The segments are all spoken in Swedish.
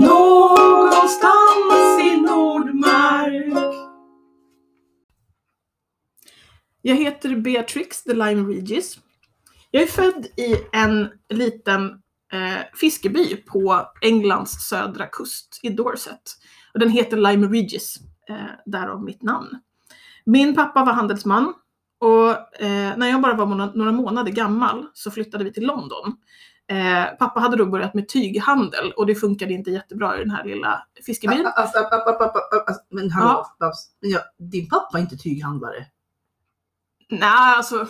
Någonstans i Nordmark. Jag heter Beatrix the Lime Regis. Jag är född i en liten eh, fiskeby på Englands södra kust i Dorset. Och den heter Lime Regis, eh, därav mitt namn. Min pappa var handelsman och eh, när jag bara var några månader gammal så flyttade vi till London. Eh, pappa hade då börjat med tyghandel och det funkade inte jättebra i den här lilla fiskebyn. Alltså, app, app, app, app, app, men hallå, Ja. Din pappa är inte tyghandlare. Nej, alltså.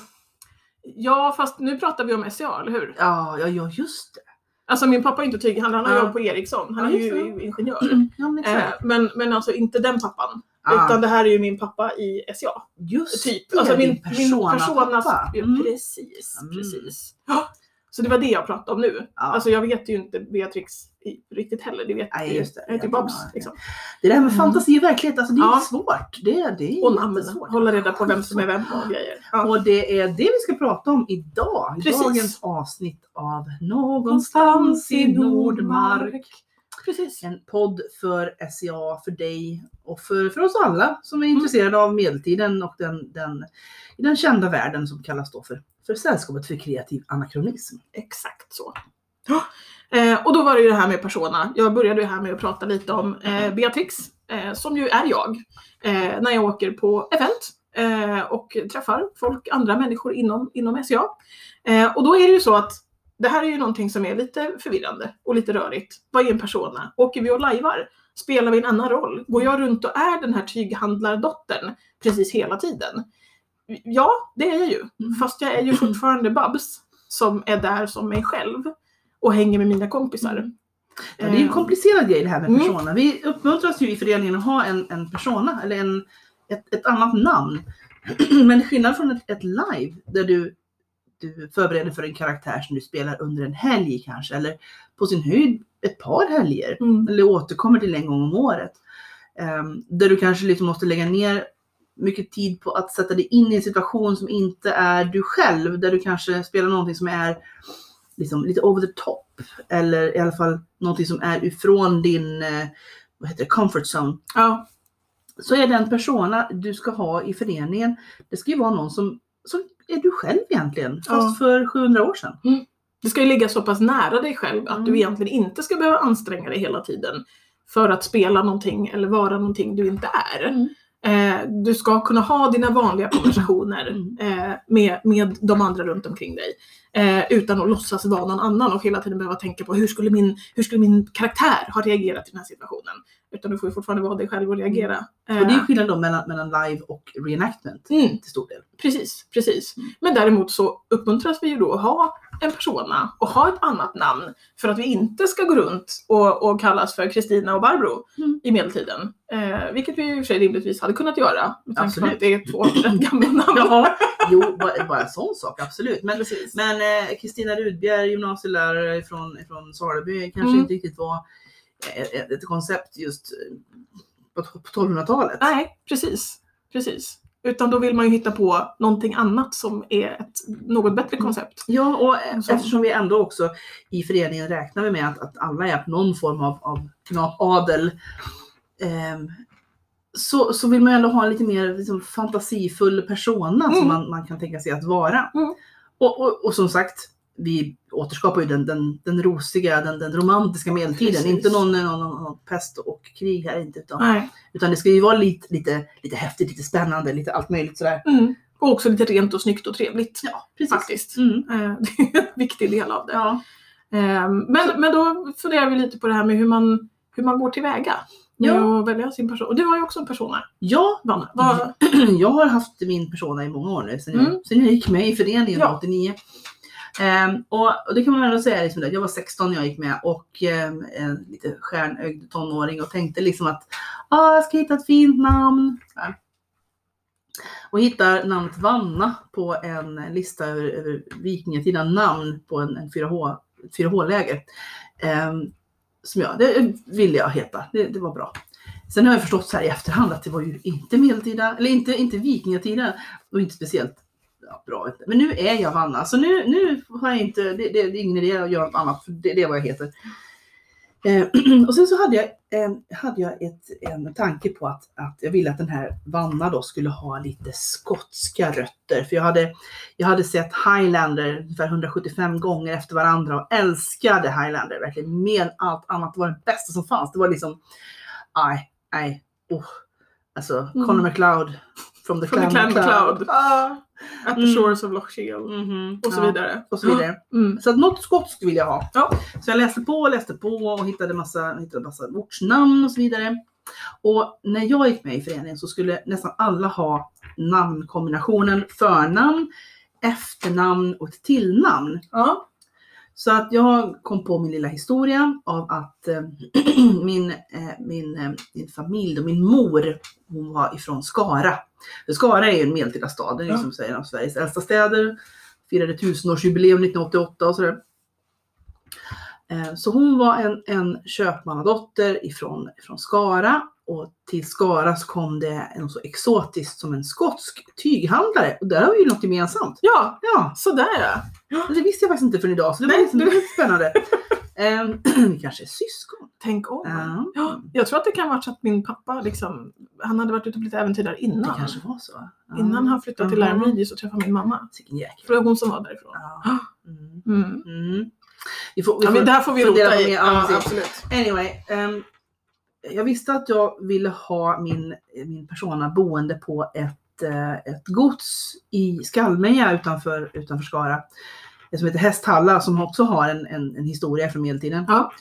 Ja, fast nu pratar vi om SCA, eller hur? Ja, ja, ja just det. Alltså min pappa är inte tyghandlare, han har Ja. jobb på Ericsson. Han Ja, är ju ingenjör. Ja, men Eh, men, men alltså inte den pappan. Ah, Utan det här är ju min pappa i SCA. just Typ. det, Alltså min, din min personas... persona-pappa. Ja, Mm. Precis, Mm. Så det var det jag pratade om nu. Ja. Alltså jag vet ju inte Beatrix riktigt heller. Det vet Nej, ju- just det. Jag heter Babs. Liksom. Det där med Mm. fantasi och verklighet, alltså det är Ja. svårt. Det, det är Och namn. Hålla reda på vem som är vem och grejer. Ja. Och det är det vi ska prata om idag. Precis. dagens avsnitt av Någonstans i Nordmark. Precis. En podd för SCA, för dig och för, för oss alla som är Mm. intresserade av medeltiden och den, den, den kända världen som kallas då för, för Sällskapet för kreativ anakronism. Exakt så. Eh, och då var det ju det här med persona. Jag började ju här med att prata lite om eh, Beatrix, eh, som ju är jag, eh, när jag åker på event eh, och träffar folk, andra människor inom, inom SCA. Eh, och då är det ju så att det här är ju någonting som är lite förvirrande och lite rörigt. Vad är en persona? Åker vi och lajvar? Spelar vi en annan roll? Går jag runt och är den här tyghandlardottern precis hela tiden? Ja, det är jag ju. Mm. Fast jag är ju fortfarande Babs som är där som mig själv och hänger med mina kompisar. Mm. Ja, det är en Eh, komplicerad grej det här med Mm. persona. Vi uppmuntras ju i föreningen att ha en, en persona eller en, ett, ett annat namn. Men skillnad från ett, ett live där du, du förbereder för en karaktär som du spelar under en helg kanske eller på sin höjd ett par helger Mm. eller återkommer till en gång om året. Ehm, där du kanske liksom måste lägga ner mycket tid på att sätta dig in i en situation som inte är du själv. Där du kanske spelar någonting som är liksom lite over the top. Eller i alla fall någonting som är ifrån din eh, vad heter det, comfort zone. Ja, Så är den persona du ska ha i föreningen, det ska ju vara någon som, som är du själv egentligen. Fast Ja. för 700 år sedan. det ska ju ligga så pass nära dig själv att Mm. du egentligen inte ska behöva anstränga dig hela tiden för att spela någonting eller vara någonting du inte är. Mm. Eh, du ska kunna ha dina vanliga konversationer Mm. eh, med, med de andra runt omkring dig. Eh, utan att låtsas vara någon annan och hela tiden behöva tänka på hur skulle, min, hur skulle min karaktär ha reagerat i den här situationen. Utan du får ju fortfarande vara dig själv och reagera. Eh, Och det är skillnad då mellan, mellan live och reenactment mm. till stor del. Precis, precis. Mm. Men däremot så uppmuntras vi ju då att ha en persona och ha ett annat namn för att vi inte ska gå runt och, och kallas för Kristina och Barbro Mm. i medeltiden. Eh, vilket vi i och för sig rimligtvis hade kunnat göra med tanke på att det är två rätt gamla namn. Ja, jo, bara, bara en sån sak, absolut. Men eh, Kristina Rudbjer, gymnasielärare från, från Saleby, kanske Mm. inte riktigt var eh, ett, ett koncept just eh, på, på 1200-talet. Nej, precis. precis. Utan då vill man ju hitta på någonting annat som är ett något bättre koncept. Ja, och eh, Så. eftersom vi ändå också i föreningen räknar vi med att, att alla är på någon form av, av knapadel ehm, så, så vill man ju ändå ha en lite mer liksom, fantasifull persona som Mm. man, man kan tänka sig att vara. Mm. Och, och, och som sagt, vi återskapar ju den, den, den rosiga, den, den romantiska medeltiden. Precis. Inte någon, någon, någon, pest och krig här inte. Utan, Nej. utan det ska ju vara lite, lite, lite häftigt, lite spännande, lite allt möjligt sådär. Mm. Och också lite rent och snyggt och trevligt. Ja, precis. Faktiskt. Mm. Eh, Det är en viktig del av det. Ja. Ehm, Men, men då funderar vi lite på det här med hur man, hur man går tillväga. Med Ja. att välja sin person. Och du har ju också en persona, Ja, Vanna. Vad, jag har haft min persona i många år nu, sen, Mm. jag, sen jag gick med i föreningen Ja. 89. Um, och, och det kan man ändå säga, liksom, jag var 16 när jag gick med och um, en lite stjärnögd tonåring och tänkte liksom att ah, jag ska hitta ett fint namn. Ja. Och hittar namnet Vanna på en lista över, över vikingatida namn på en, en 4H, ett 4H-läger. Um, ehm, som jag, det ville jag heta, det, det var bra. Sen har jag förstått så här i efterhand att det var ju inte medeltida, eller inte, inte vikingatida och inte speciellt ja, bra. Men nu är jag Vanna, så nu, nu har jag inte, det, det, det är ingen idé att göra något annat, för det, det är vad jag heter. Eh, och sen så hade jag, eh, hade jag ett, en tanke på att, att jag ville att den här Vanna då skulle ha lite skotska rötter. För jag hade, jag hade sett Highlander ungefär 175 gånger efter varandra och älskade Highlander verkligen mer än allt annat. Det var det bästa som fanns. Det var liksom, nej, nej, oh. Alltså Mm. Conor McLeod from the From the Clan MacLeod. Ah. At the Mm. shores of Loch Shiel. Mhm, Och så ja, vidare. Och så vidare. Mm. Så att något skotskt vill jag ha. Ja. Så jag läste på och läste på och hittade massa, hittade massa ortsnamn och så vidare. Och när jag gick med i föreningen så skulle nästan alla ha namnkombinationen förnamn, efternamn och ett tillnamn. Ja. Så att jag kom på min lilla historia av att eh, min, eh, min, eh, min familj och min mor, hon var ifrån Skara. För Skara är ju en medeltida stad, den är Ja. som säger en av Sveriges äldsta städer. Firade tusenårsjubileum 1988 och sådär. Så hon var en, en köpmannadotter ifrån, ifrån Skara och till Skara så kom det något så exotiskt som en skotsk tyghandlare. Och där har vi ju något gemensamt. Ja, Ja, sådär ja. det visste jag faktiskt inte förrän idag så det var, Nej, liksom, det du- lite spännande. Vi kanske är syskon. Tänk om. Ja. Ja, jag tror att det kan vara så att min pappa liksom, han hade varit ute på lite äventyr där Det innan. kanske var så. Ja. Innan han flyttade till Ja. Lime Regis och träffade min mamma. För det var hon som var därifrån. Ja. Mm. Mm. Mm. Vi får, vi Ja, får, men det här får vi rota i. Ja, Ja, absolut. Anyway. ehm, jag visste att jag ville ha min, min persona boende på ett, eh, ett gods i Skallmeja utanför, utanför Skara. Det som heter Hästhalla som också har en, en, en historia från medeltiden. Ja.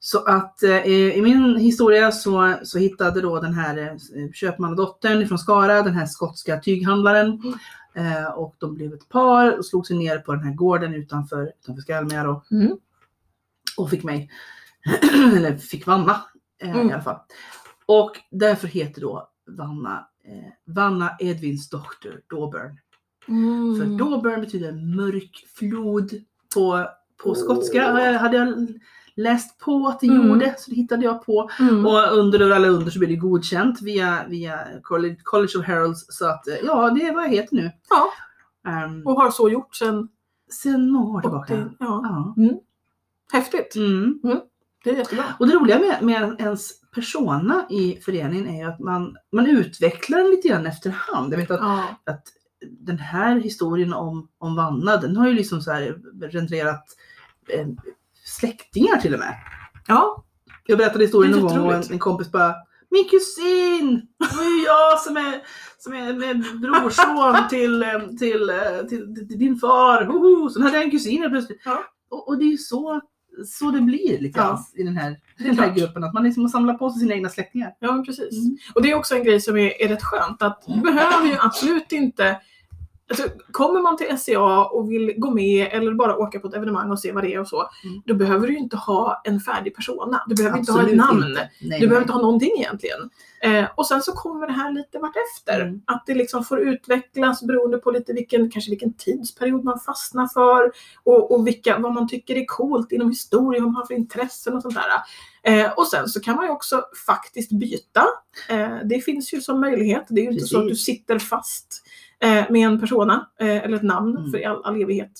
Så att eh, i min historia så, så hittade då den här eh, köpmannadottern från Skara, den här skotska tyghandlaren. Eh, och de blev ett par och slog sig ner på den här gården utanför, utanför Skallmeja då Mm. och fick mig, eller fick Vanna eh, Mm. i alla fall. Och därför heter då Vanna eh, Vanna Edvins dotter. För Mm. Doburn betyder mörk flod på, på skotska. Jag- hade jag läst på att det Mm. gjorde, så det hittade jag på. Mm. Och under och alla under så blev det godkänt via, via College, College of Heralds. Så att eh, ja, det är vad jag heter nu. Ja. Um, Och har så gjort sen sen några år tillbaka. 80. Ja. Ja. Häftigt. Mm. Det är jättebra. Och det roliga med, med ens persona i föreningen är ju att man, man utvecklar den lite grann efterhand. Jag vet att, Ja. att den här historien om, om Vanna, den har ju liksom så här renderat eh, släktingar till och med. ja. Jag berättade historien är någon gång och en, en kompis bara Min kusin! Det var ju jag som är, som är med brorson till, eh, till, eh, till, till, din far. Hoho! Sen hade jag en kusin plötsligt. Ja. Och, och det är ju så, så det blir lite Ja. i den här, den här gruppen. Att man liksom samlar på sig sina egna släktingar. Ja, precis. Mm. Och det är också en grej som är, är rätt skönt att du behöver ju absolut inte Alltså, kommer man till SCA och vill gå med eller bara åka på ett evenemang och se vad det är och så, Mm. då behöver du ju inte ha en färdig persona. Du behöver inte ha Absolut ett namn. inte. Nej, Du behöver nej. inte ha någonting egentligen. Eh, och sen så kommer det här lite vartefter. Mm. Att det liksom får utvecklas beroende på lite vilken, kanske vilken tidsperiod man fastnar för och, och vilka, vad man tycker är coolt inom historia, vad man har för intressen och sånt där. Eh, och sen så kan man ju också faktiskt byta. Eh, det finns ju som möjlighet. Det är ju inte så att du sitter fast med en persona eh, eller ett namn Mm. för all, all evighet.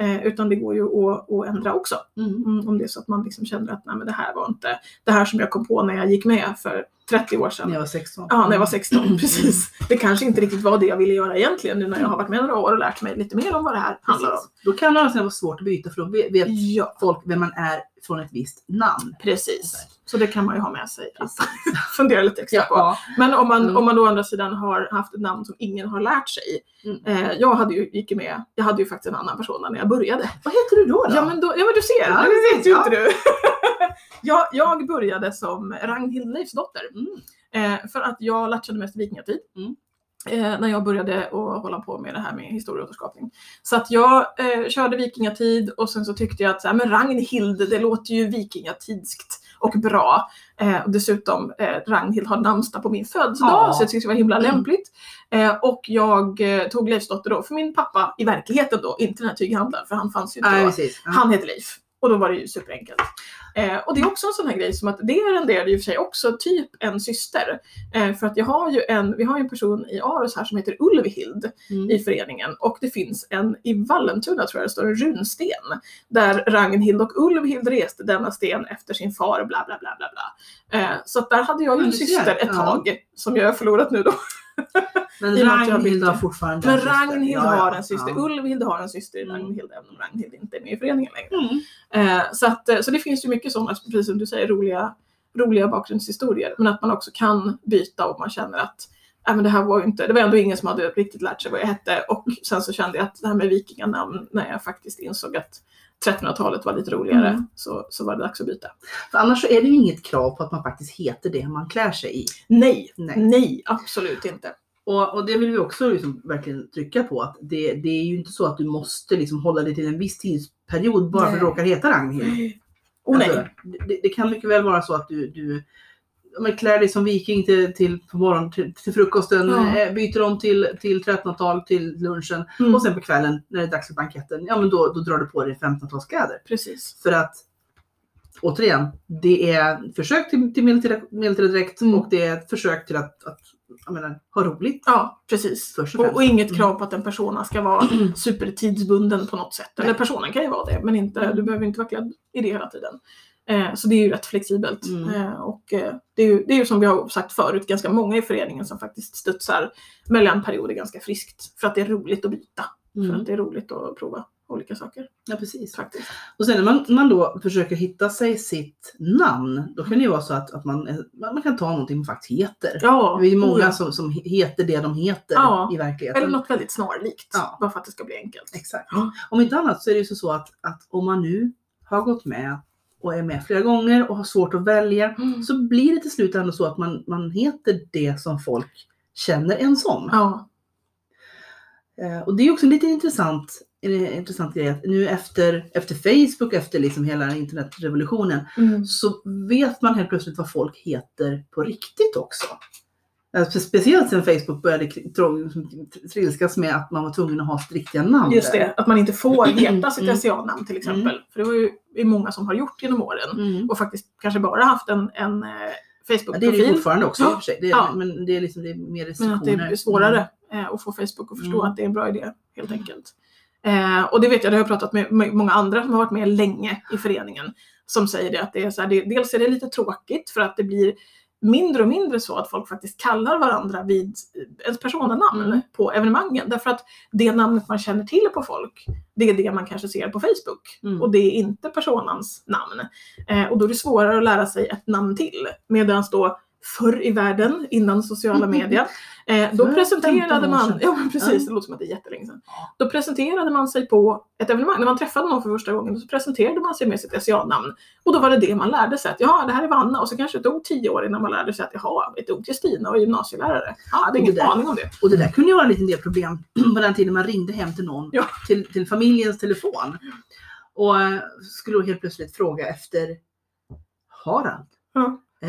Eh, utan det går ju att, att ändra också. Mm. Mm, om det är så att man liksom känner att Nej, men det här var inte det här som jag kom på när jag gick med för 30 år sedan. När jag var 16. Ja, när jag var 16. Precis. Det kanske inte riktigt var det jag ville göra egentligen nu när jag har varit med några år och lärt mig lite mer om vad det här handlar om. Då kan det alltså vara svårt att byta för då vet Ja, folk vem man är från ett visst namn. precis. Så det kan man ju ha med sig att fundera lite extra på. Ja. Men om man, Mm. om man då å andra sidan har haft ett namn som ingen har lärt sig. Mm. Eh, jag hade ju, gick med, jag hade ju faktiskt en annan person när jag började. Vad heter du då? då? Ja men, då, ja men du ser, Ja, det vet ju ja. inte du. jag, jag började som Ragnhild Leifsdotter. Mm. Eh, för att jag latchade mest vikingatid. Mm. Eh, när jag började att hålla på med det här med historieåterskapning. Så att jag eh, körde vikingatid och sen så tyckte jag att så här, men Ragnhild, det låter ju vikingatidskt och bra. Eh, och dessutom eh, Ragnhild har namnsdag på min födelsedag Ja. så jag tyckte det var himla Mm. lämpligt. Eh, och jag eh, tog Leifsdotter då för min pappa i verkligheten då, inte den här tyghandlaren för han fanns ju inte Nej, då. Ja. Han heter Leif. Och då var det ju superenkelt. Eh, och det är också en sån här grej som att det renderade ju för sig också typ en syster. Eh, för att jag har ju en, vi har ju en person i Aros här som heter Ulvhild Mm. i föreningen och det finns en i Vallentuna tror jag det står en runsten där Ragnhild och Ulvhild reste denna sten efter sin far bla bla bla bla bla. Eh, så att där hade jag ju en syster ett tag som jag har förlorat nu då. Men i Ragnhild har fortfarande Men. Ragnhild Ja, har en syster, ja. Ulvhild har en syster i Mm. Ragnhild även om Ragnhild inte är med i föreningen längre. Mm. Eh, så, att, eh, så det finns ju mycket sådana, precis som du säger, roliga, roliga bakgrundshistorier. Men att man också kan byta om man känner att äh, men det här var ju inte, det var ändå ingen som hade riktigt lärt sig vad jag hette och sen så kände jag att det här med vikinganamn, när jag faktiskt insåg att 1300-talet var lite roligare, Mm. så, så var det dags att byta. För annars så är det ju inget krav på att man faktiskt heter det man klär sig i. Nej, Nej. nej, absolut inte. Och, och det vill vi också liksom verkligen trycka på att det, det är ju inte så att du måste liksom hålla dig till en viss tidsperiod bara för att du Nej. råkar heta Ragnhild. Oh, nej. Alltså, det, det kan mycket väl vara så att du, du men klär dig som viking till, till, på morgonen, till, till frukosten, Ja. eh, byter om till, till 1300-tal, till lunchen Mm, och sen på kvällen när det är dags för banketten, ja men då, då drar du på dig 1500-talskläder. precis. För att återigen, det är försök till, till medeltida, medeltida dräkt Mm. och det är ett försök till att, att menar, ha roligt. Ja, precis. Och Och, inget Mm. krav på att en persona ska vara supertidsbunden på något sätt. Eller personen kan ju vara det, men inte, Mm. du behöver inte vara klädd i det hela tiden. Eh, så det är ju rätt flexibelt. Mm. Eh, och eh, det, är ju, det är ju som vi har sagt förut, ganska många i föreningen som faktiskt studsar mellan perioder ganska friskt. För att det är roligt att byta. För Mm. att det är roligt att prova olika saker. Ja, precis. Faktiskt. Och sen när man, man då försöker hitta sig sitt namn, då kan det ju vara så att, att man, man man kan ta någonting man faktiskt heter. Ja, Det är många ja. som, som heter det de heter Ja. i verkligheten. Eller något väldigt snarlikt. Ja. Bara för att det ska bli enkelt. Exakt. Om inte annat så är det ju så att, att om man nu har gått med och är med flera gånger och har svårt att välja Mm. så blir det till slut ändå så att man, man heter det som folk känner en som. Ja. Eh, och det är också lite intressant, en intressant grej att nu efter, efter Facebook, efter liksom hela internetrevolutionen Mm. så vet man helt plötsligt vad folk heter på riktigt också. Alltså, speciellt sen Facebook började trilskas med att man var tvungen att ha riktiga namn. Just det, att man inte får heta sitt Mm. SCA-namn till exempel. För det var ju det många som har gjort genom åren. Mm. Och faktiskt kanske bara haft en, en eh, Ja, det är det Facebook-profil. fortfarande också i och för sig. Det är, Ja. Men det är, liksom, det är mer men restriktioner. att det är svårare eh, att få Facebook att förstå Mm. att det är en bra idé helt enkelt. Eh, och det vet jag, det har jag pratat med, med många andra som har varit med länge i föreningen. Som säger det att det är så här, det, dels är det lite tråkigt för att det blir mindre och mindre så att folk faktiskt kallar varandra vid ens personanamn Mm. på evenemangen. Därför att det namnet man känner till på folk, det är det man kanske ser på Facebook. Mm. Och det är inte personans namn. Eh, och då är det svårare att lära sig ett namn till. Medan då förr i världen, innan sociala medier, eh, då För 15 presenterade man, ja men precis, det låter som att det är jättelänge sedan. Då presenterade man sig på ett evenemang, när man träffade någon för första gången så presenterade man sig med sitt SCA-namn. Och då var det det man lärde sig, att ja det här är Vanna och så kanske det tog tio år innan man lärde sig att jaha, ett ord till Stina och gymnasielärare. Ja, jag hade ingen det där- aning om det. Och det där kunde ju vara en liten del problem på den tiden man ringde hem till någon, Ja. till, till familjens telefon. Och skulle då helt plötsligt fråga efter Harald. Ja. Så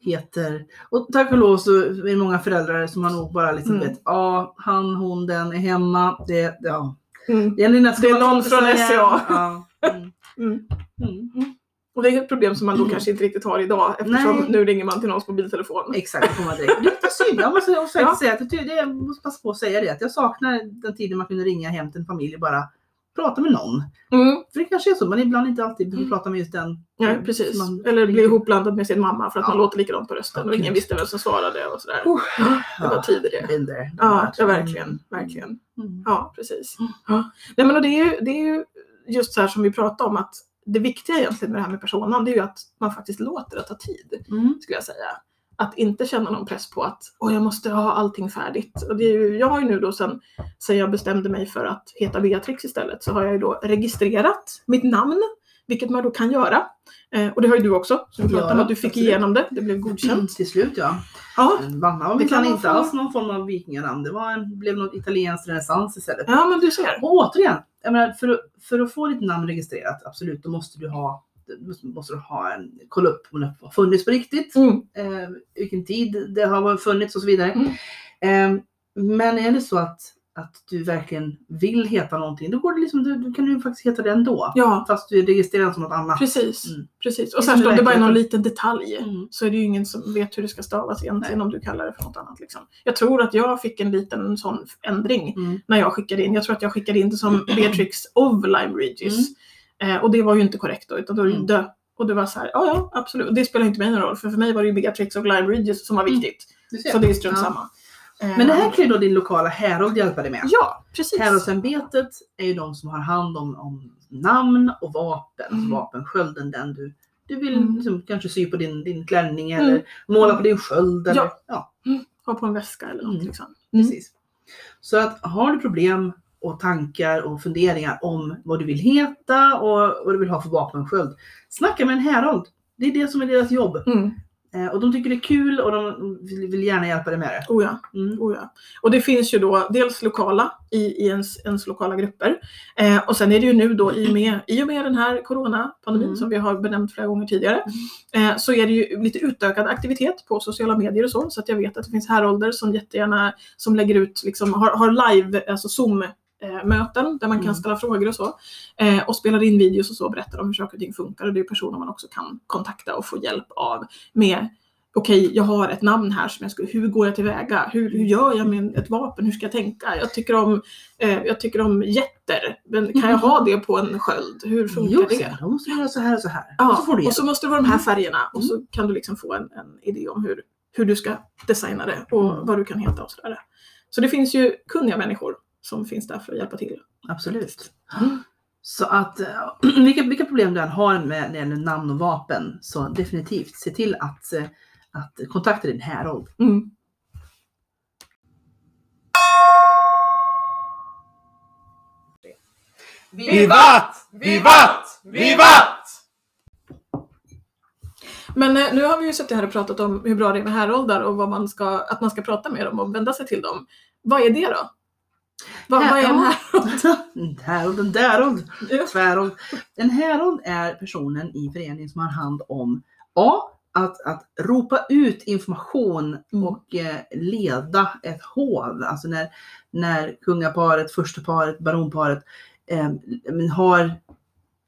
heter, och tack och lov så är det många föräldrar som har nog bara liksom Mm. vet, ja han, hon, den är hemma. Det, ja. Mm. det, är, Det är någon från. SCA. Ja. Mm. Mm. Mm. Och det är ett problem som man då kanske inte riktigt har idag eftersom Nej. nu ringer man till någons mobiltelefon. Exakt, man direkt. Det är lite synd. Jag måste också Ja. säga att jag, det, jag måste passa på att säga det. Att jag saknar den tiden man kunde ringa hem till en familj och bara prata med någon. Mm. För det kanske är så, man ibland inte alltid behöver Mm. prata med just den. Ja, precis. Man- Eller bli ihopblandad med sin mamma för att Ja. man låter likadant på rösten och ingen visste vem som svarade och sådär. Oh, Det var tider det. Been there, Ja, ja verkligen. Mm. verkligen. Mm. Ja, precis. Ja. Nej, men och det, är ju, det är ju just så här som vi pratade om att det viktiga egentligen med det här med personan det är ju att man faktiskt låter det ta tid, Mm. skulle jag säga. Att inte känna någon press på att Åh, jag måste ha allting färdigt. Och det är ju, jag har ju nu då sen, sen jag bestämde mig för att heta Beatrix istället så har jag ju då registrerat mitt namn, vilket man då kan göra. Eh, och det har ju du också, så vi pratade Ja, om att du fick absolut. igenom det, det blev Mm, godkänt. till slut ja. Ja, Vanna minsann kan inte alls någon form av vikinganamn. Det var en, blev något italienskt renässans istället. ja men du ser. Och återigen, jag menar, för, att, för att få ditt namn registrerat, absolut, då måste du ha måste- du ha en, kolla upp om det har funnits på riktigt, Mm. eh, vilken tid det har funnits och så vidare. Mm. Eh, men är det så att, att du verkligen vill heta någonting, då går det liksom, då, då kan du faktiskt heta det ändå. Ja, Fast du är registrerad som något annat. precis. Mm. precis. Och särskilt om det bara är någon liten detalj. Mm. så är det ju ingen som vet hur det ska stavas egentligen om du kallar det för något annat. Liksom. Jag tror att jag fick en liten sån ändring Mm. när jag skickade in. Jag tror att jag skickade in det som Beatrix of Lyme Regis. Eh, och det var ju inte korrekt då, utan då är det ju Mm. dö. Och det var så här, ja ja absolut. Och det spelar inte mig någon roll, för för mig var det ju Beatrix of Lyme Regis som var Mm. viktigt. Så det är strunt samma. Eh, Men det här kan ju då din lokala härold hjälpa dig med. Ja, precis. Häradsämbetet är ju de som har hand om, om namn och vapen. Mm. Alltså vapenskölden, den du, du vill Mm. liksom, kanske sy på din, din klänning Mm. eller måla på din sköld. Eller, Ja. ja. Ha på en väska eller något Mm. liksom. Mm. Precis. Så att har du problem och tankar och funderingar om vad du vill heta och vad du vill ha för vapensköld. Snacka med en härold. Det är det som är deras jobb. Mm. Eh, och de tycker det är kul och de vill, gärna hjälpa dig med det. Oh ja. Mm. Oh ja. Och det finns ju då dels lokala i, i ens, ens lokala grupper. Eh, och sen är det ju nu då i och med, i och med den här coronapandemin Mm. som vi har benämnt flera gånger tidigare. Eh, så är det ju lite utökad aktivitet på sociala medier och så. Så att jag vet att det finns härolder som jättegärna som lägger ut, liksom, har, har live, alltså Zoom möten där man kan Mm. ställa frågor och så. Eh, och spelar in videos och så och berättar om hur saker och ting funkar. Och det är personer man också kan kontakta och få hjälp av med okej, jag har ett namn här som jag skulle, hur går jag tillväga? Hur, hur gör jag med ett vapen? Hur ska jag tänka? Jag tycker om, eh, jag tycker om jätter, men kan jag ha det på en sköld? Hur funkar Jo, det? då måste göra så här och så här. Ja, och så får du och så måste det vara de här färgerna och så kan du liksom få en, en idé om hur, hur du ska designa det och Mm. vad du kan heta och sådär. Så det finns ju kunniga människor som finns där för att hjälpa till. Absolut. Mm. Så att eh, vilka, vilka problem du än har med när det gäller namn och vapen så definitivt se till att, eh, att kontakta din härold. Mm. Vivat! Vivat! Vivat! Men eh, nu har vi ju suttit här och pratat om hur bra det är med häroldar och vad man ska, att man ska prata med dem och vända sig till dem. Vad är det då? Vad, vad är en härold? En härold, en därold, tvärold. En härold är personen i föreningen som har hand om A. Att, att ropa ut information Mm. och eh, leda ett hov. Alltså när, när kungaparet, försteparet, baronparet eh, har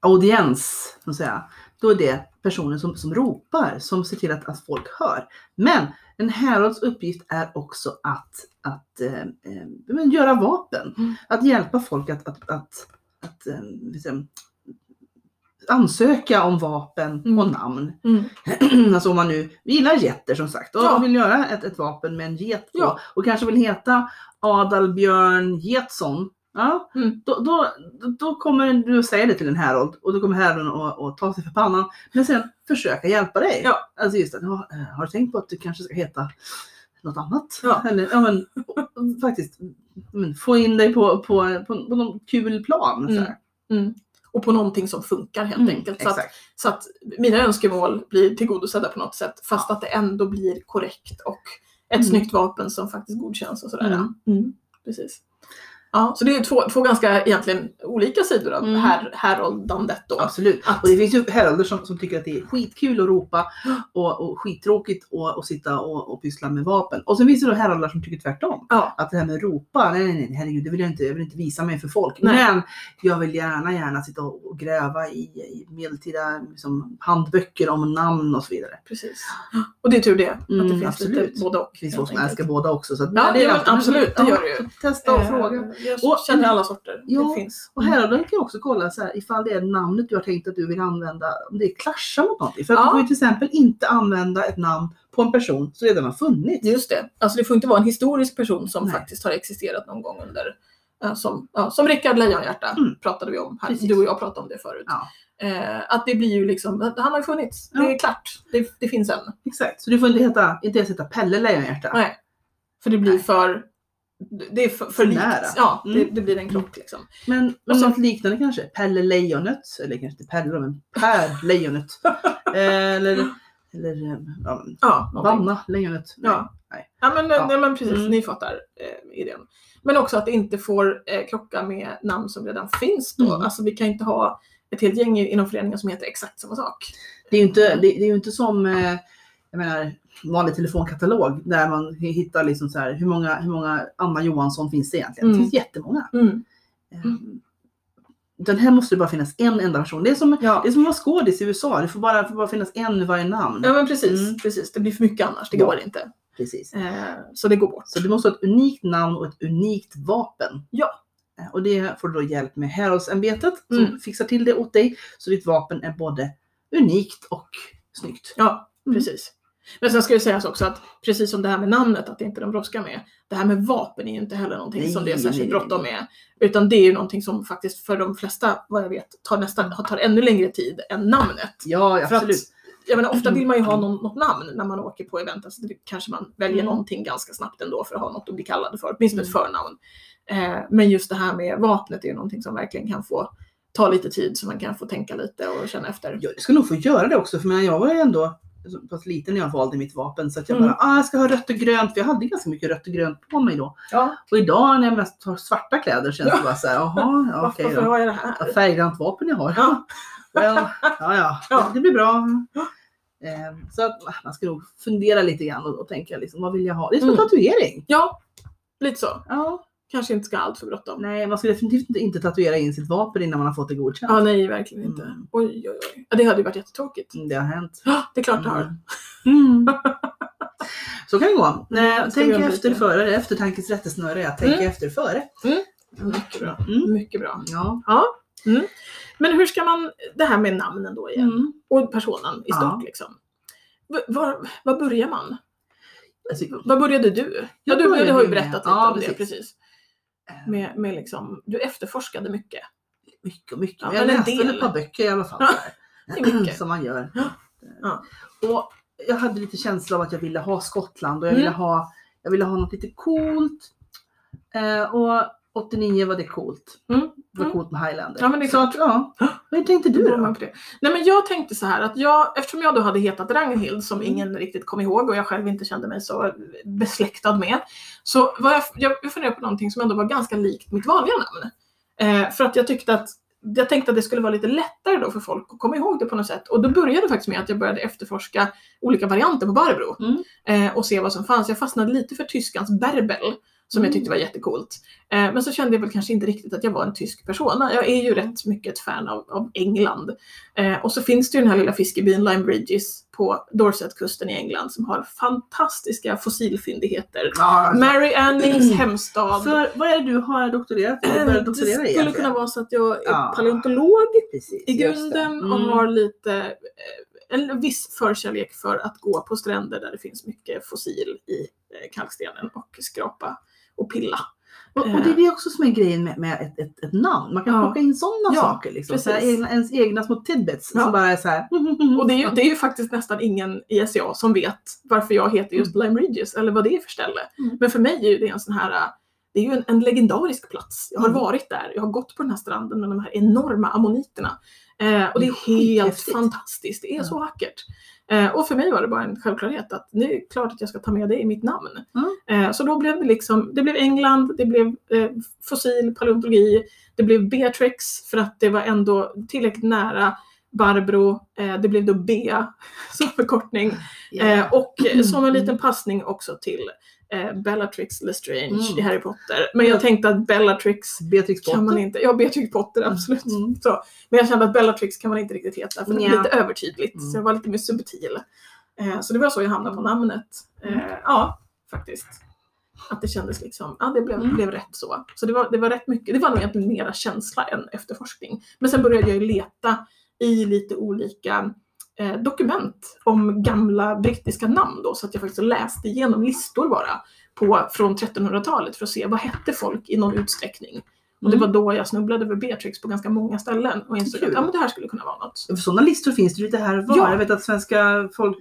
audiens, så att säga, då är det personen som, som ropar, som ser till att, att folk hör. Men en härolds uppgift är också att, att eh, eh, göra vapen. Mm. Att hjälpa folk att, att, att, att eh, liksom, ansöka om vapen Mm. och namn. Mm. alltså om man nu gillar getter som sagt och Ja. vill göra ett, ett vapen med en get på, Ja. och kanske vill heta Adalbjörn Getsson. Ja, Mm. då, då, då kommer du att säga det till en härold och då kommer härolden att, att ta sig för pannan. Men sen försöka hjälpa dig. Ja. Alltså just ja, eh, har du tänkt på att du kanske ska heta något annat? Ja. Eller, ja men, faktiskt men, få in dig på, på, på, på någon kul plan. Så här. Mm. Och på någonting som funkar helt Mm, enkelt. Så att, så att mina önskemål blir tillgodosedda på något sätt fast att det ändå blir korrekt och ett Mm. snyggt vapen som faktiskt godkänns och sådär. Mm. Mm. Precis. Ja, så det är två, två ganska egentligen olika sidor av Mm. här, häroldandet då. Absolut. Att- Och det finns ju härolder som, som tycker att det är skitkul att ropa och, och skittråkigt att och sitta och, och pyssla med vapen. Och sen finns det då härolder som tycker tvärtom. Ja. Att det här med att ropa, nej nej nej herregud det vill jag inte, jag vill inte visa mig för folk. Nej. Men jag vill gärna gärna sitta och, gräva i, i medeltida liksom, handböcker om namn och så vidare. Precis. Och det är tur det, att det Mm, finns absolut. lite både och. Det finns folk som älskar båda också. Så att, Ja, det är ja, absolut, det gör det ju. Testa och Eh, fråga. Jag Och- känner alla sorter. Ja, det finns. Och härolden kan också kolla så här, ifall det är namnet du har tänkt att du vill använda, om det klaschar mot någonting. För att Ja. du får ju till exempel inte använda ett namn på en person som redan har funnits. Just det. Alltså det får inte vara en historisk person som Nej. faktiskt har existerat någon gång under som, ja, som Rickard Lejonhjärta Mm. pratade vi om. Här. Precis. Du och jag pratade om det förut. Ja. Eh, att det blir ju liksom, han har ju funnits. Ja. Det är klart. Det, det finns en. Exakt, så du får inte heta, inte ens heta Pelle Lejonhjärta. Nej. För det blir Nej. för det är för, för nära. Ja, det, Mm. det blir en krock liksom. Men, Och men så- något liknande kanske? Pelle Lejonet, eller kanske inte Pelle men Per Lejonet. Eller eller eh, ja, Ja. Vanna Lejonet. Nej. Ja. Nej. Ja men, Ja. Nej, men precis, Mm. ni fattar eh, idén. Men också att det inte får eh, krocka med namn som redan finns då. Mm. Alltså vi kan inte ha ett helt gäng inom föreningen som heter exakt samma sak. Det är ju inte, det, det är inte som eh, jag menar, vanlig telefonkatalog där man hittar liksom så här, hur många, hur många Anna Johansson finns det egentligen? Mm. Det finns jättemånga. Mm. Mm. Den här måste det bara finnas en enda person. Det är som, Ja. det är som att vara skådis i USA. Det får bara, får bara finnas en i varje namn. ja, men precis, Mm. precis. Det blir för mycket annars. Det Ja. går inte. Precis. Eh, så det går bort. Så du måste ha ett unikt namn och ett unikt vapen. Ja. Eh, Och det får du då hjälp med Heraldsämbetet som Mm. fixar till det åt dig. Så ditt vapen är både unikt och snyggt. Ja, Mm. precis. Men sen ska det sägas också att precis som det här med namnet, att det inte de brådskar med. Det här med vapen är ju inte heller någonting Nej, som det är särskilt bråttom med. Utan det är ju någonting som faktiskt för de flesta, vad jag vet, tar, nästan, tar ännu längre tid än namnet. Ja, För att, absolut. jag menar, ofta vill man ju ha någon, något namn när man åker på event. Alltså det kanske man väljer Mm. någonting ganska snabbt ändå för att ha något att bli kallad för, åtminstone ett Mm. förnamn. Eh, men just det här med vapnet är ju någonting som verkligen kan få ta lite tid så man kan få tänka lite och känna efter. Jag ska nog få göra det också för jag var ju ändå så pass liten när jag valde mitt vapen så att jag Mm. bara, ah, jag ska ha rött och grönt för jag hade ganska mycket rött och grönt på mig då. Ja, Och idag när jag mest har svarta kläder känns det bara så här, jaha, okej varför då. det här? Färggrant vapen jag har. Ja. Well, ja, ja, Ja. det blir bra. Eh, Så att ah, man ska nog fundera lite grann och, och tänka liksom, vad vill jag ha? Det är som en Mm. tatuering. Ja, lite så. Ja. Kanske inte ska ha allt för bråttom. Nej, man ska definitivt inte, inte tatuera in sitt vapen innan man har fått det godkänt. Ja, nej, verkligen inte. Mm. Oj, oj, oj. Ja, det hade ju varit jättetråkigt. Mm, Det har hänt. Ja, det är klart det har. Mm. Så kan det gå. Nej, ska tänk efter före, eftertankens rättesnöre. Jag tänker Mm. efter före. Mycket bra. Mm. Mycket bra. Ja. Men hur ska man, det här med namnen då igen, Mm. och personen i Ja. stort liksom. V- Var, var börjar man? Alltså, Var började du? Ja, du, började du har ju berättat lite ja, om det, precis. Precis. Med, med liksom, du efterforskade mycket. mycket, mycket. Ja, jag läste del. ett par böcker i alla fall. Det är mycket. Som man gör. Ja. Och jag hade lite känsla av att jag ville ha Skottland och jag Mm. ville ha, jag ville ha något lite coolt. Eh, och 89 var det coolt. Mm. Det var Mm. coolt med Highlander. Ja, men det är så att, ja. Hur tänkte du Då. Nej men jag tänkte så här att jag, eftersom jag då hade hetat Ragnhild som Mm. ingen riktigt kom ihåg och jag själv inte kände mig så besläktad med. Så var jag, jag, jag funderade på någonting som ändå var ganska likt mitt vanliga namn. Eh, för att jag tyckte att jag tänkte att det skulle vara lite lättare då för folk att komma ihåg det på något sätt. Och då började det faktiskt med att jag började efterforska olika varianter på Barbro. Mm. Eh, och se vad som fanns. Jag fastnade lite för tyskans Berbel. Som jag Mm. tyckte var jättecoolt. Eh, men så kände jag väl kanske inte riktigt att jag var en tysk persona. Jag är ju rätt mycket ett fan av, av England. Eh, och så finns det ju den här lilla fiskebyn Lyme Bridges på Dorsetkusten i England som har fantastiska fossilfyndigheter. Ja, alltså, Mary Annings hemstad. för vad är det du har doktorerat i? Eh, det doktorera i skulle egentligen? kunna vara så att jag är Ja. paleontolog Precis, i det. grunden och Mm. har lite en viss förkärlek för att gå på stränder där det finns mycket fossil i kalkstenen och skrapa och pilla. Och, och det är det också som är grejen med, med ett, ett, ett namn. Man kan Ja. plocka in sådana Ja, saker. Liksom. Så här, egna, ens egna små tidbits Ja. som bara är så här. Och det är, ju, det är ju faktiskt nästan ingen i SCA som vet varför jag heter just Lime Ridges eller vad det är för ställe. Mm. Men för mig är det en sån här, det är ju en, en legendarisk plats. Jag har Mm. varit där, jag har gått på den här stranden med de här enorma ammoniterna. Eh, och det är helt fantastiskt, det är så vackert. Eh, och för mig var det bara en självklarhet att det är klart att jag ska ta med det i mitt namn. Mm. Eh, så då blev det liksom, det blev England, det blev eh, fossil, paleontologi, det blev Beatrix för att det var ändå tillräckligt nära Barbro, eh, det blev då Bea som förkortning. Eh, och eh, som en liten passning också till eh, Bellatrix Lestrange Mm. i Harry Potter. Men jag tänkte att Bellatrix Beatrix kan man Potter. inte, ja Beatrix Potter absolut. Mm. Så, men jag kände att Bellatrix kan man inte riktigt heta för det blir lite övertydligt. Mm. Så jag var lite mer subtil. Eh, så det var så jag hamnade på namnet. Eh, Mm. ja, faktiskt. Att det kändes liksom, ja det blev, Mm. blev rätt så. Så det var, det var rätt mycket, det var nog egentligen mera känsla än efterforskning. Men sen började jag ju leta i lite olika eh, dokument om gamla brittiska namn då, så att jag faktiskt läste igenom listor bara på, från 1300-talet för att se vad hette folk i någon utsträckning. Och det Mm. var då jag snubblade över Beatrix på ganska många ställen och insåg Kul. att ja, men det här skulle kunna vara något. Sådana listor finns det lite här var. Ja. Jag vet att svenska folk,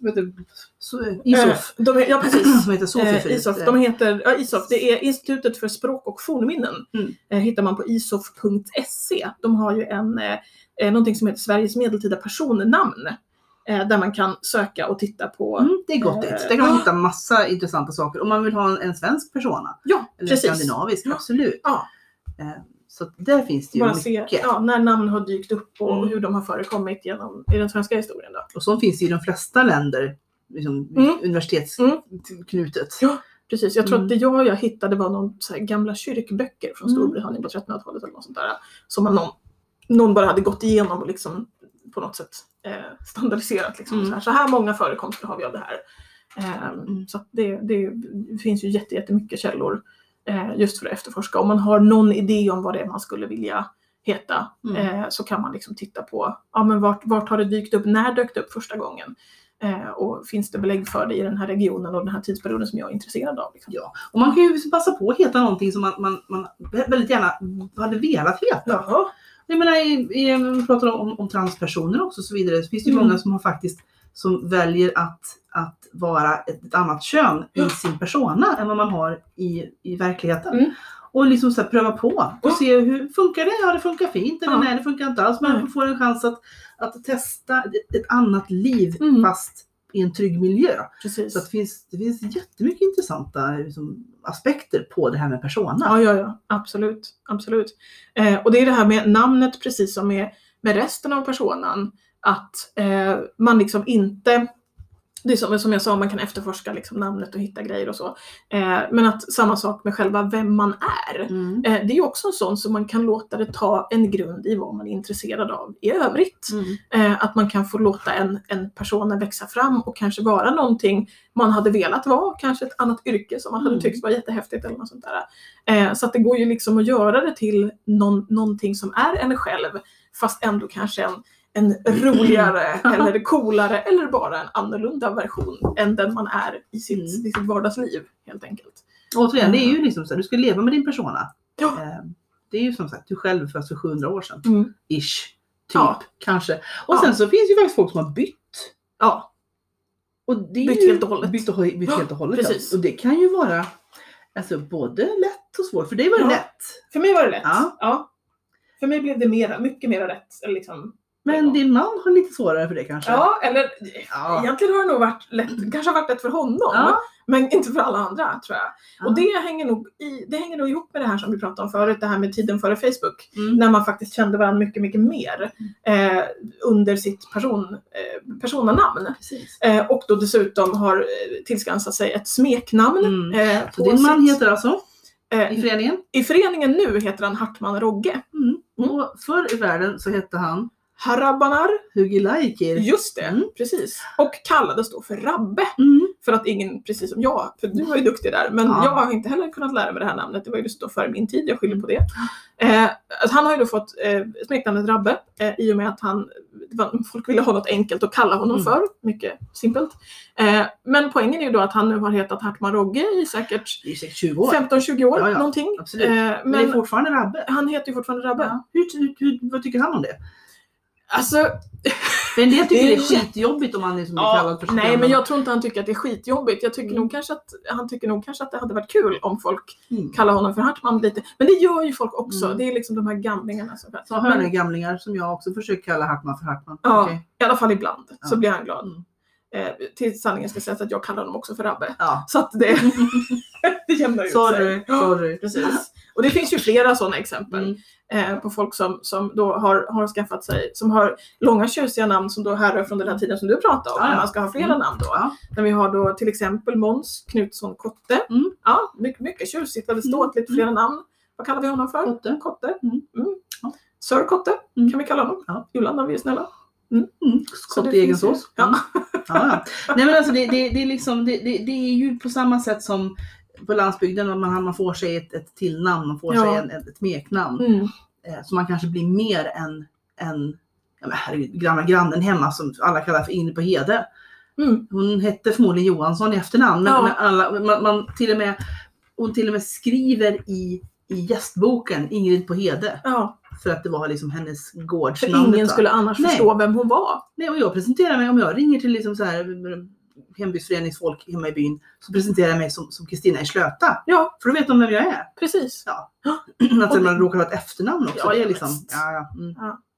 vet du, så- ISOF, Eh, de, ja precis. som heter så Eh. ISOF, de heter, ja, ISOF, det är Institutet för språk och fornminnen. Mm. Eh, hittar man på isof.se. De har ju en, eh, eh, någonting som heter Sveriges medeltida personnamn. Eh, där man kan söka och titta på. Mm, det är gott Eh, dit. Där kan man hitta massa intressanta saker. Om man vill ha en, en svensk persona. Ja, Eller precis. skandinavisk, Ja. absolut. Ja. Eh, Så där finns det ju Bara se mycket. ja, när namn har dykt upp och Mm. hur de har förekommit genom, i den svenska historien. Då. Och så finns det i de flesta länder liksom, Mm. universitetsknutet. Ja. Precis, jag tror Mm. att det jag, jag hittade var någon gamla kyrkböcker från Mm. Storbritannien på 1300-talet eller något sånt där. Som man någon, någon bara hade gått igenom och liksom på något sätt eh, standardiserat. Liksom, Mm. så, här, så här många förekomster har vi av det här. Eh, Mm. Så att det, det finns ju jätte- jättemycket källor just för att efterforska. Om man har någon idé om vad det är man skulle vilja heta Mm. eh, så kan man liksom titta på ja, men vart, vart har det dykt upp, när dök det upp första gången? Eh, och finns det belägg för det i den här regionen och den här tidsperioden som jag är intresserad av? Liksom. Ja. Och man kan ju passa på att heta någonting som man, man, man väldigt gärna hade velat heta. Jaha. Jag menar, i, i, vi pratar om, om transpersoner också och så vidare. Så finns det ju Mm. många som har faktiskt som väljer att, att vara ett, annat kön i sin persona än vad man har i, i verkligheten. Mm. Och liksom så pröva på och se hur funkar det? Ja det funkar fint eller Ja. nej det funkar inte alls. Man får en chans att, att testa ett, annat liv Mm. fast i en trygg miljö. Precis. Så det, finns, det finns jättemycket intressanta liksom, aspekter på det här med persona. Ja, ja, ja. Absolut. Absolut. Eh, och det är det här med namnet precis som med, med resten av personen. Att eh, man liksom inte det är som, som jag sa, man kan efterforska liksom namnet och hitta grejer och så. Eh, men att samma sak med själva vem man är. Mm. Eh, det är också en sån som man kan låta det ta en grund i vad man är intresserad av i övrigt. Mm. Eh, att man kan få låta en, en person växa fram och kanske vara någonting man hade velat vara, kanske ett annat yrke som man hade Mm. tyckt var jättehäftigt eller något sånt där. Eh, så att det går ju liksom att göra det till någon, någonting som är en själv fast ändå kanske en, en roligare eller coolare eller bara en annorlunda version än den man är i sitt, Mm. i sitt vardagsliv helt enkelt. Återigen, det är ju liksom så du ska leva med din persona. Ja. Eh, Det är ju som sagt, du själv föddes för 700 år sedan. Mm. Ish. Typ, Ja. kanske. Och Ja. sen så finns ju faktiskt folk som har bytt. Ja, Och det är Bytt ju, helt och hållet. Bytt, och, bytt helt och hållet. precis. Och det kan ju vara alltså, både lätt och svårt. För det var det lätt. för mig var det lätt. Ja. För mig blev det mera, mycket mera rätt. Liksom, Men din man har lite svårare för det kanske. Ja, eller Ja. egentligen har det nog varit lätt, kanske varit lätt för honom. Ja. Men inte för alla andra tror jag. Ja. Och det hänger, nog i, det hänger nog ihop med det här som vi pratade om förut, det här med tiden före Facebook. Mm. När man faktiskt kände varandra mycket, mycket mer eh, under sitt person, eh, personanamn. Eh, och då dessutom har eh, tillskansat sig ett smeknamn. Mm. Eh, Så din man sitt- heter alltså, eh, i föreningen? I föreningen nu heter han Hartman Rogge. Mm. Och förr i världen så hette han Harabanar, Hugi Laikir. just det, Mm. precis. Och kallades då för Rabbe. Mm. För att ingen, precis som jag, för du var ju duktig där, men Ja. jag har inte heller kunnat lära mig det här namnet. Det var ju just då före min tid, jag skyller på det. Eh, att han har ju då fått eh, smeknamnet Rabbe eh, i och med att han, folk ville ha något enkelt att kalla honom Mm. för. Mycket simpelt. Eh, men poängen är ju då att han nu har hetat Hartman Rogge i säkert Det är säkert 20 år. 15-20 år Ja, ja. någonting. Absolut. Eh, Men, men det är fortfarande Rabbe. han heter ju fortfarande Rabbe. Ja. Hur, hur, hur, vad tycker han om det? Alltså, För en del tycker det är Det är skitjobbigt om man liksom blir Ja, kallad för sitt nej men jag tror inte han tycker att det är skitjobbigt. Jag tycker Mm. nog kanske att, han tycker nog kanske att det hade varit kul om folk Mm. kallar honom för Hartman lite. Men det gör ju folk också. Mm. Det är liksom de här gamlingarna som Så hör ni gamlingar som jag också försöker kalla Hartman för Hartman. Ja, Okej. i alla fall ibland så Ja. blir han glad. Mm. Eh, till sanningen ska sägas att jag kallar honom också för Rabbe. Ja. Så att det, det jämnar ut Sorry, sig. sorry. Precis. Och det finns ju flera sådana exempel Mm. eh, på folk som, som då har, har skaffat sig, som har långa tjusiga namn som då härrör från den här tiden som du pratade om. Ja, ja. När man ska ha flera Mm. namn då. Ja. Vi har då till exempel Måns Knutsson Kotte. Mm. Ja, mycket, mycket tjusigt, väldigt Mm. ståtligt, flera namn. Vad kallar vi honom för? Kotte. Kotte. Mm. Mm. Ja. Sir Kotte Mm. kan vi kalla honom. Ja. Ibland om vi är snälla. Mm. Skott i egen sås. Ja. Mm. Ja, ja. Nej men alltså det, det, det, är liksom, det är ju på samma sätt som på landsbygden, man, man får sig ett, ett tillnamn, man får Ja. sig en, ett, ett smeknamn. Mm. Eh, så man kanske blir mer än, än ja, men herregud, gamla grannen hemma som alla kallar för Ingrid på Hede. Mm. Hon hette förmodligen Johansson i efternamn. Men, Ja. men alla, man, man till och med, hon till och med skriver i, i gästboken Ingrid på Hede. Ja, För att det var liksom hennes för gårdsnamn. ingen skulle annars Nej. förstå vem hon var. Nej, och jag presenterar mig, om jag ringer till liksom så här, hembygdsföreningsfolk hemma i byn, så presenterar jag mig som Kristina i Slöta. Ja, För då vet de vem jag är. precis. Att Och man råkar ha ett efternamn också. Ja, det är ja, liksom, ja, ja, mm.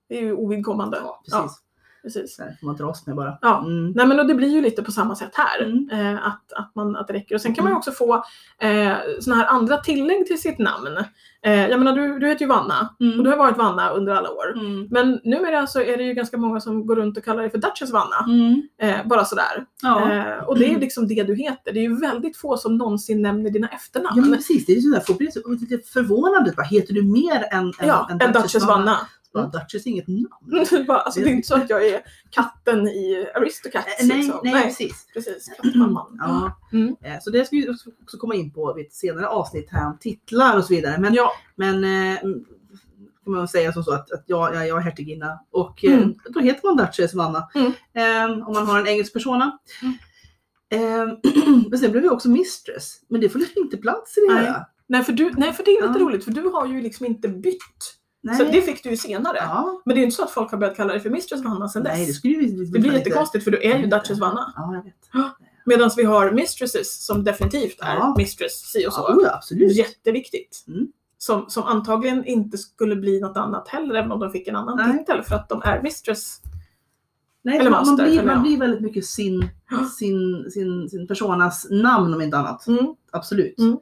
Det är ju ovidkommande. ja, precis. Precis. Så här får man dras med bara. Ja. Mm. Nej men och det blir ju lite på samma sätt här. Mm. Eh, att, att, man, att det räcker. Och sen kan man ju Mm. också få eh, såna här andra tillägg till sitt namn. Eh, jag menar du, du heter ju Vanna Mm. och du har varit Vanna under alla år. Mm. Men numera så är det ju ganska många som går runt och kallar dig för Duchess Vanna. Mm. Eh, bara sådär. Ja. Eh, och det är ju liksom det du heter. Det är ju väldigt få som någonsin nämner dina efternamn. Ja men precis, det är ju sådär, folk blir lite förvånade. Heter du mer än, än, Ja, en Duchess Vanna. Bara, Duchess är inget namn. Alltså, det är inte så att jag är katten i Aristocats. Eh, nej, liksom. nej, precis. precis. Kattmamman. Ja. Mm. Eh, Så det ska vi också- komma in på vid ett senare avsnitt här om titlar och så vidare. Men, Ja, men eh, mm, kan man säga som så att, att jag, jag, jag är hertiginna och eh, Mm. då heter man Duchess Vanna. Mm. Eh, om man har en engelsk persona. Mm. Eh, men sen blev jag också mistress. Men det får liksom inte plats i det Nej. nej för, du, nej för det är lite Ja. roligt för du har ju liksom inte bytt. Nej. Så det fick du ju senare. ja. Men det är ju inte så att folk har börjat kalla dig för Mistress Vanna sen dess. Nej, det skulle ju det blir jättekonstigt för du är ju Duchess Vanna. Ja, jag vet. Medan vi har Mistresses som definitivt är Ja. Mistress si och så. Ja, oh, absolut. Jätteviktigt. Mm. Som, som antagligen inte skulle bli något annat heller även om de fick en annan Nej. titel för att de är Mistress. Nej, Eller man, man, master, blir, eller ja. man blir väldigt mycket sin, sin, sin, sin personas namn om inte annat. Mm. Absolut. Mm.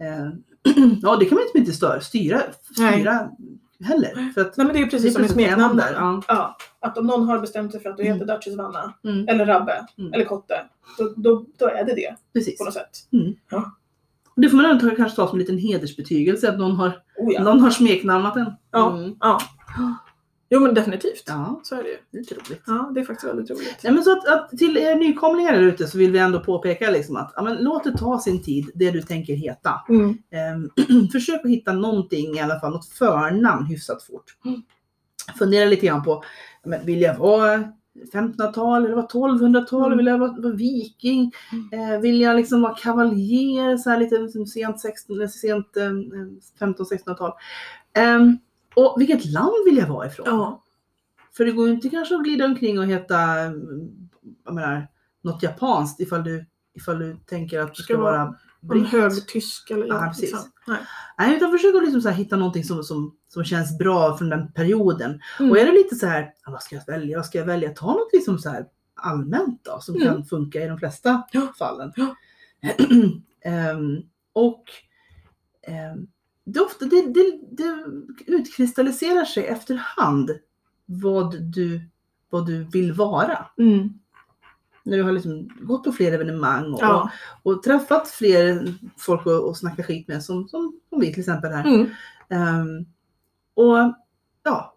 Eh, ja, det kan man liksom inte styra, styra, styra heller. För att, Nej men det är precis som med smeknamn där. ja. Ja. Att om någon har bestämt sig för att du heter Mm. Duchess Vanna mm, eller Rabbe Mm. eller Kotte. Då, då, då är det det precis. på något sätt. Och det får man ändå kanske ta som en liten hedersbetygelse att någon har, Oh, ja. någon har smeknamnat en. Ja. Mm. ja. Jo men definitivt. ja, Så är det ju. det är roligt. Ja det är faktiskt väldigt roligt. Nej, men så att, att till er nykomlingar där ute så vill vi ändå påpeka liksom att ja, men låt det ta sin tid, det du tänker heta. Mm. Ehm, försök att hitta någonting i alla fall, något förnamn hyfsat fort. Mm. Fundera lite grann på, men vill jag vara 1500-tal eller vara 1200-tal? Mm. Vill jag vara, vara viking? Eh, vill jag liksom vara kavaljer? Så här lite liksom sent, 16, eller sent eh, 15-1600-tal. Ehm, och vilket land vill jag vara ifrån? Ja. För det går ju inte kanske att glida omkring och heta jag menar, något japanskt ifall du, ifall du tänker att du ska Ska vara britt. högtysk eller Ja, precis. liksom. Nej. Nej, utan försök att liksom så här hitta någonting som, som, som känns bra från den perioden. Mm. Och är det lite så här, "Ja, vad ska jag välja? Vad ska jag välja? Ta något liksom så här allmänt då, som Mm. kan funka i de flesta fallen. Ehm, och ehm, det, ofta, det, det, det utkristalliserar sig efterhand vad du, vad du vill vara. Mm. När du har liksom gått på fler evenemang och, Ja. och träffat fler folk att och snacka skit med som, som, som vi till exempel här. Mm. Ehm, och ja,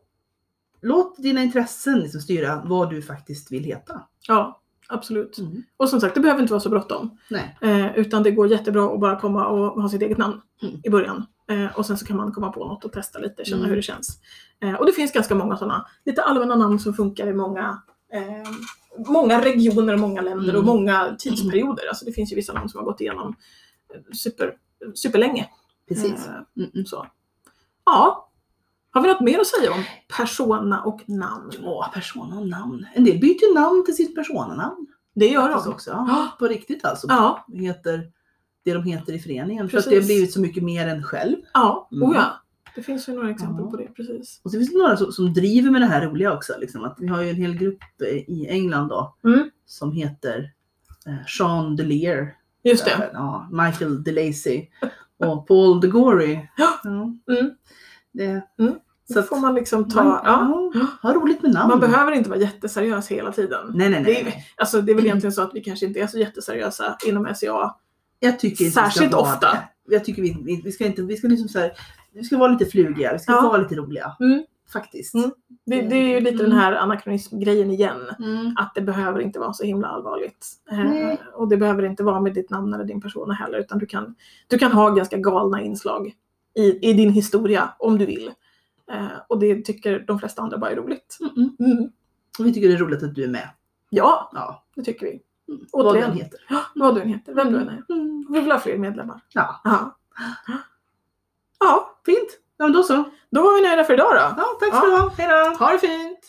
låt dina intressen liksom styra vad du faktiskt vill heta. ja, absolut. Mm. Och som sagt, det behöver inte vara så bråttom. Nej. Eh, utan det går jättebra att bara komma och ha sitt eget namn Mm. i början. Eh, och sen så kan man komma på något och testa lite, känna Mm. hur det känns. Eh, och det finns ganska många sådana lite allmänna namn som funkar i många, eh, många regioner och många länder och Mm. många tidsperioder. Alltså det finns ju vissa namn som har gått igenom eh, super, superlänge. Precis. Mm, så. Ja. Har vi något mer att säga om persona och namn? Ja, persona och namn. En del byter namn till sitt personanamn. Det gör de. också. Ja, på riktigt alltså. Ja, Heter det de heter i föreningen. För att det Precis. har blivit så mycket mer än själv. ja. Mm. Oh ja. Det finns ju några exempel Ja. på det, precis. Och så finns det några som, som driver med det här roliga också. Liksom. Att vi har ju en hel grupp eh, i England då. Mm. Som heter eh, Sean Delear. Just det. Ja, Michael DeLacy. Och Paul DeGory. Ja. Mm. Det, Mm. Så får man liksom ta... man, Ja. ja, ha roligt med namn. Man behöver inte vara jätteseriös hela tiden. Nej, nej, Det nej. är- nej. Alltså det är väl egentligen så att vi kanske inte är så jätteseriösa inom SCA. Jag tycker inte Särskilt ofta. Det. Jag tycker vi, vi, ska inte, vi ska liksom så här, vi ska vara lite flugiga, vi ska Ja. vara lite roliga. Mm. Faktiskt. Mm. Det, det är ju lite Mm. den här anakronism-grejen igen. Mm. Att det behöver inte vara så himla allvarligt. Eh, och det behöver inte vara med ditt namn eller din persona heller. Utan du kan, du kan ha ganska galna inslag i, i din historia om du vill. Eh, och det tycker de flesta andra bara är roligt. Mm. Och vi tycker det är roligt att du är med. Ja, Ja. det tycker vi. Mm. Vad Återigen. den heter. Vad du än heter, vem du än är. Vi vill ha fler medlemmar. Ja, Ja. Ja, fint. Ja, men då så. då var vi nöjda för idag då. Ja, tack ska du ha. Hej då. Ha det fint!